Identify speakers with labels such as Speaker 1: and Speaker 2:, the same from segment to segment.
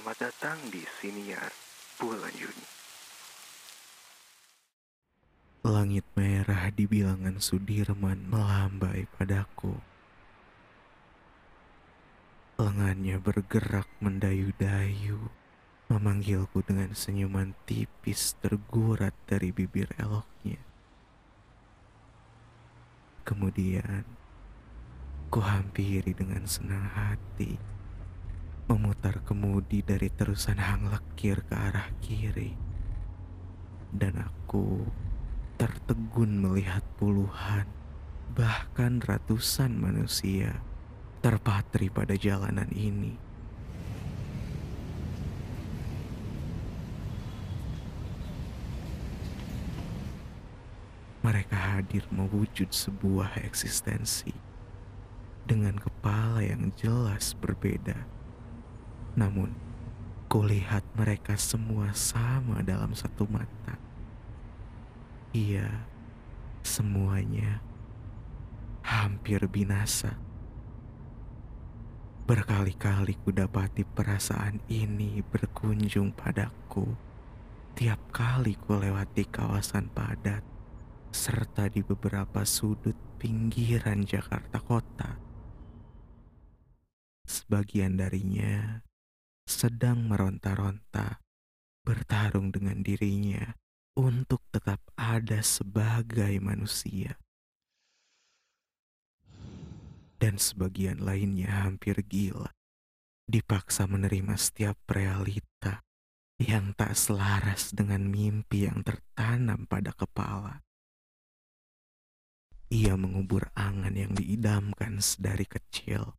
Speaker 1: datang di siniar bulan Juni.
Speaker 2: Langit merah di bilangan Sudirman melambai padaku. Lengannya bergerak mendayu-dayu, memanggilku dengan senyuman tipis tergurat dari bibir eloknya. Kemudian, ku hampiri dengan senang hati, memutar kemudi dari terusan hang lekir ke arah kiri. Dan aku tertegun melihat puluhan, bahkan ratusan manusia terpatri pada jalanan ini. Mereka hadir mewujud sebuah eksistensi dengan kepala yang jelas berbeda. Namun, kulihat mereka semua sama dalam satu mata Iya, semuanya hampir binasa. Berkali-kali kudapati perasaan ini berkunjung padaku tiap kali ku lewati kawasan padat serta di beberapa sudut pinggiran Jakarta kota. Sebagian darinya sedang meronta-ronta bertarung dengan dirinya untuk tetap ada sebagai manusia. Dan sebagian lainnya hampir gila, dipaksa menerima setiap realita yang tak selaras dengan mimpi yang tertanam pada kepala. Ia mengubur angan yang diidamkan sedari kecil,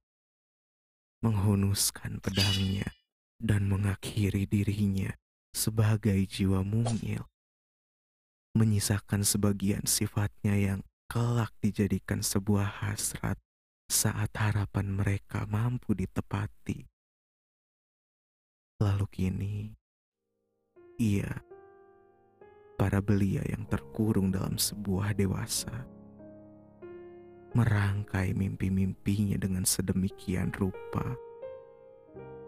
Speaker 2: menghunuskan pedangnya, dan mengakhiri dirinya sebagai jiwa mungil menyisakan sebagian sifatnya yang kelak dijadikan sebuah hasrat saat harapan mereka mampu ditepati. Lalu kini, ia, para belia yang terkurung dalam sebuah dewasa, merangkai mimpi-mimpinya dengan sedemikian rupa.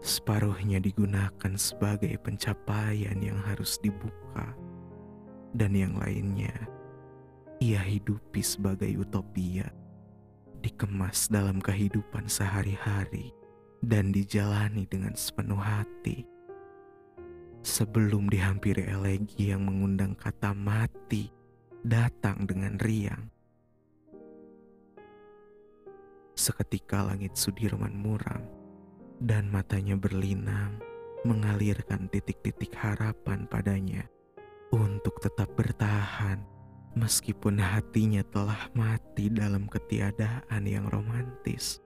Speaker 2: Separuhnya digunakan sebagai pencapaian yang harus dibuka dan yang lainnya ia hidupi sebagai utopia, dikemas dalam kehidupan sehari-hari dan dijalani dengan sepenuh hati. Sebelum dihampiri elegi yang mengundang kata mati datang dengan riang. Seketika langit Sudirman muram dan matanya berlinang mengalirkan titik-titik harapan padanya untuk tetap bertahan meskipun hatinya telah mati dalam ketiadaan yang romantis.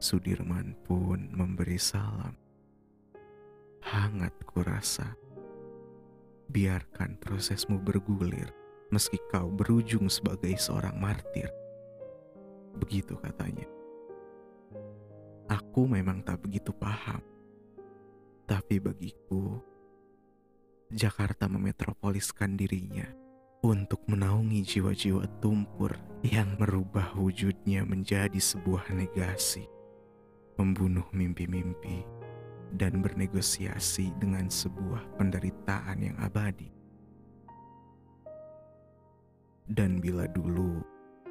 Speaker 2: Sudirman pun memberi salam. Hangat kurasa. Biarkan prosesmu bergulir meski kau berujung sebagai seorang martir. Begitu katanya. Aku memang tak begitu paham tapi bagiku, Jakarta memetropoliskan dirinya untuk menaungi jiwa-jiwa tumpur yang merubah wujudnya menjadi sebuah negasi, membunuh mimpi-mimpi, dan bernegosiasi dengan sebuah penderitaan yang abadi. Dan bila dulu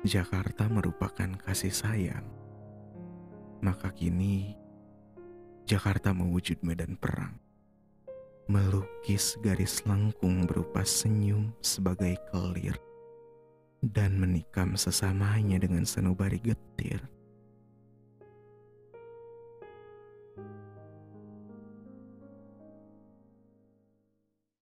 Speaker 2: Jakarta merupakan kasih sayang, maka kini Jakarta mewujud medan perang. Melukis garis lengkung berupa senyum sebagai kelir dan menikam sesamanya dengan sanubari getir.